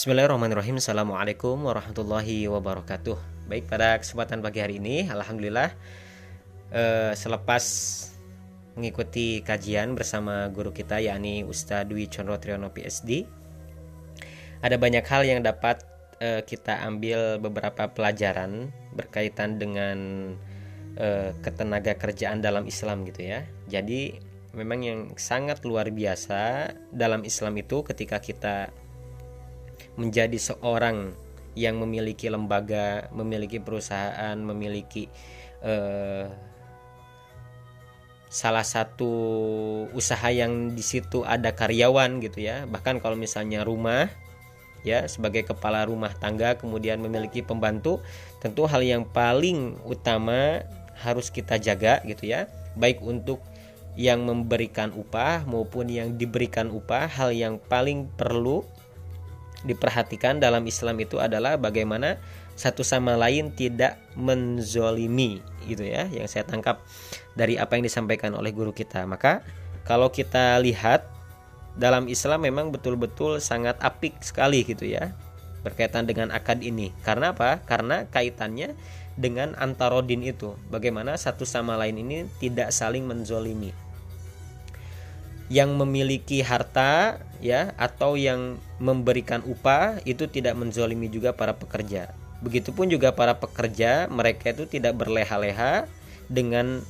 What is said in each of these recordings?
Bismillahirrahmanirrahim. Assalamualaikum warahmatullahi wabarakatuh. Baik pada kesempatan pagi hari ini Alhamdulillah eh, Selepas mengikuti kajian bersama guru kita yakni Ustadz Dwi Chondro Triyono PSD Ada banyak hal yang dapat eh, kita ambil beberapa pelajaran Berkaitan dengan eh, ketenaga kerjaan dalam Islam gitu ya. Jadi memang yang sangat luar biasa dalam Islam itu ketika kita menjadi seorang yang memiliki lembaga, memiliki perusahaan, memiliki eh, salah satu usaha yang di situ ada karyawan gitu ya. Bahkan kalau misalnya rumah ya sebagai kepala rumah tangga kemudian memiliki pembantu, tentu hal yang paling utama harus kita jaga gitu ya. Baik untuk yang memberikan upah maupun yang diberikan upah, hal yang paling perlu diperhatikan dalam Islam itu adalah bagaimana satu sama lain tidak menzolimi gitu ya yang saya tangkap dari apa yang disampaikan oleh guru kita. Maka kalau kita lihat dalam Islam memang betul-betul sangat apik sekali gitu ya berkaitan dengan akad ini. Karena apa? Karena kaitannya dengan antarodin itu. Bagaimana satu sama lain ini tidak saling menzolimi yang memiliki harta ya atau yang memberikan upah itu tidak menzolimi juga para pekerja. Begitupun juga para pekerja mereka itu tidak berleha-leha dengan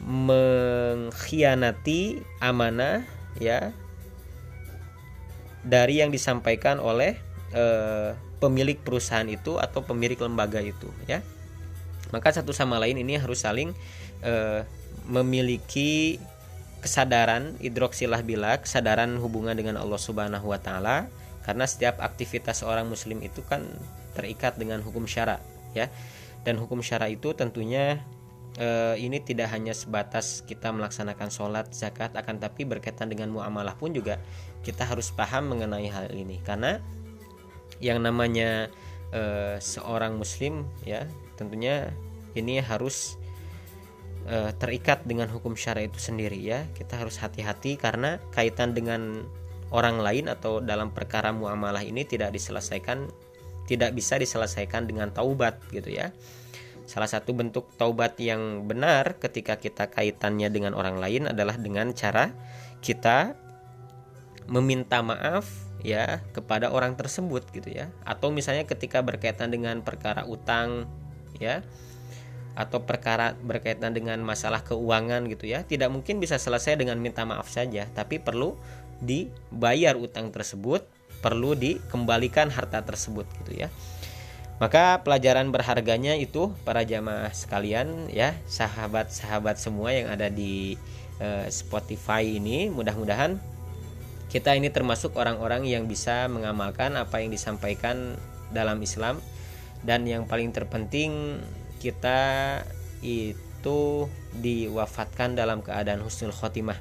mengkhianati amanah ya dari yang disampaikan oleh eh, pemilik perusahaan itu atau pemilik lembaga itu ya. Maka satu sama lain ini harus saling eh, memiliki kesadaran idroksilah bila kesadaran hubungan dengan Allah Subhanahu wa taala karena setiap aktivitas seorang muslim itu kan terikat dengan hukum syara ya. Dan hukum syara itu tentunya eh, ini tidak hanya sebatas kita melaksanakan sholat zakat akan tapi berkaitan dengan muamalah pun juga kita harus paham mengenai hal ini. Karena yang namanya eh, seorang muslim ya tentunya ini harus e, terikat dengan hukum syara itu sendiri ya. Kita harus hati-hati karena kaitan dengan orang lain atau dalam perkara muamalah ini tidak diselesaikan tidak bisa diselesaikan dengan taubat gitu ya. Salah satu bentuk taubat yang benar ketika kita kaitannya dengan orang lain adalah dengan cara kita meminta maaf ya kepada orang tersebut gitu ya. Atau misalnya ketika berkaitan dengan perkara utang ya atau perkara berkaitan dengan masalah keuangan gitu ya tidak mungkin bisa selesai dengan minta maaf saja tapi perlu dibayar utang tersebut perlu dikembalikan harta tersebut gitu ya. Maka pelajaran berharganya itu para jamaah sekalian ya sahabat-sahabat semua yang ada di uh, Spotify ini mudah-mudahan kita ini termasuk orang-orang yang bisa mengamalkan apa yang disampaikan dalam Islam. Dan yang paling terpenting kita itu diwafatkan dalam keadaan husnul khotimah.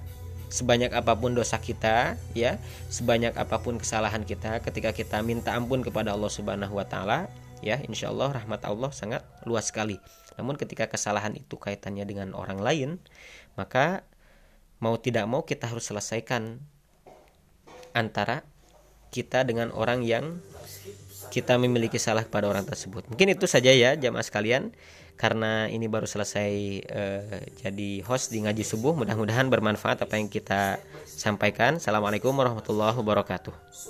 Sebanyak apa pun dosa kita ya sebanyak apa pun kesalahan kita ketika kita minta ampun kepada Allah Subhanahu wa taala ya insya Allah rahmat Allah sangat luas sekali. Namun ketika kesalahan itu kaitannya dengan orang lain maka mau tidak mau kita harus selesaikan antara kita dengan orang yang kita memiliki salah pada orang tersebut. Mungkin itu saja ya jamaah sekalian karena ini baru selesai uh, jadi host di ngaji subuh mudah-mudahan bermanfaat apa yang kita sampaikan. Assalamualaikum warahmatullahi wabarakatuh.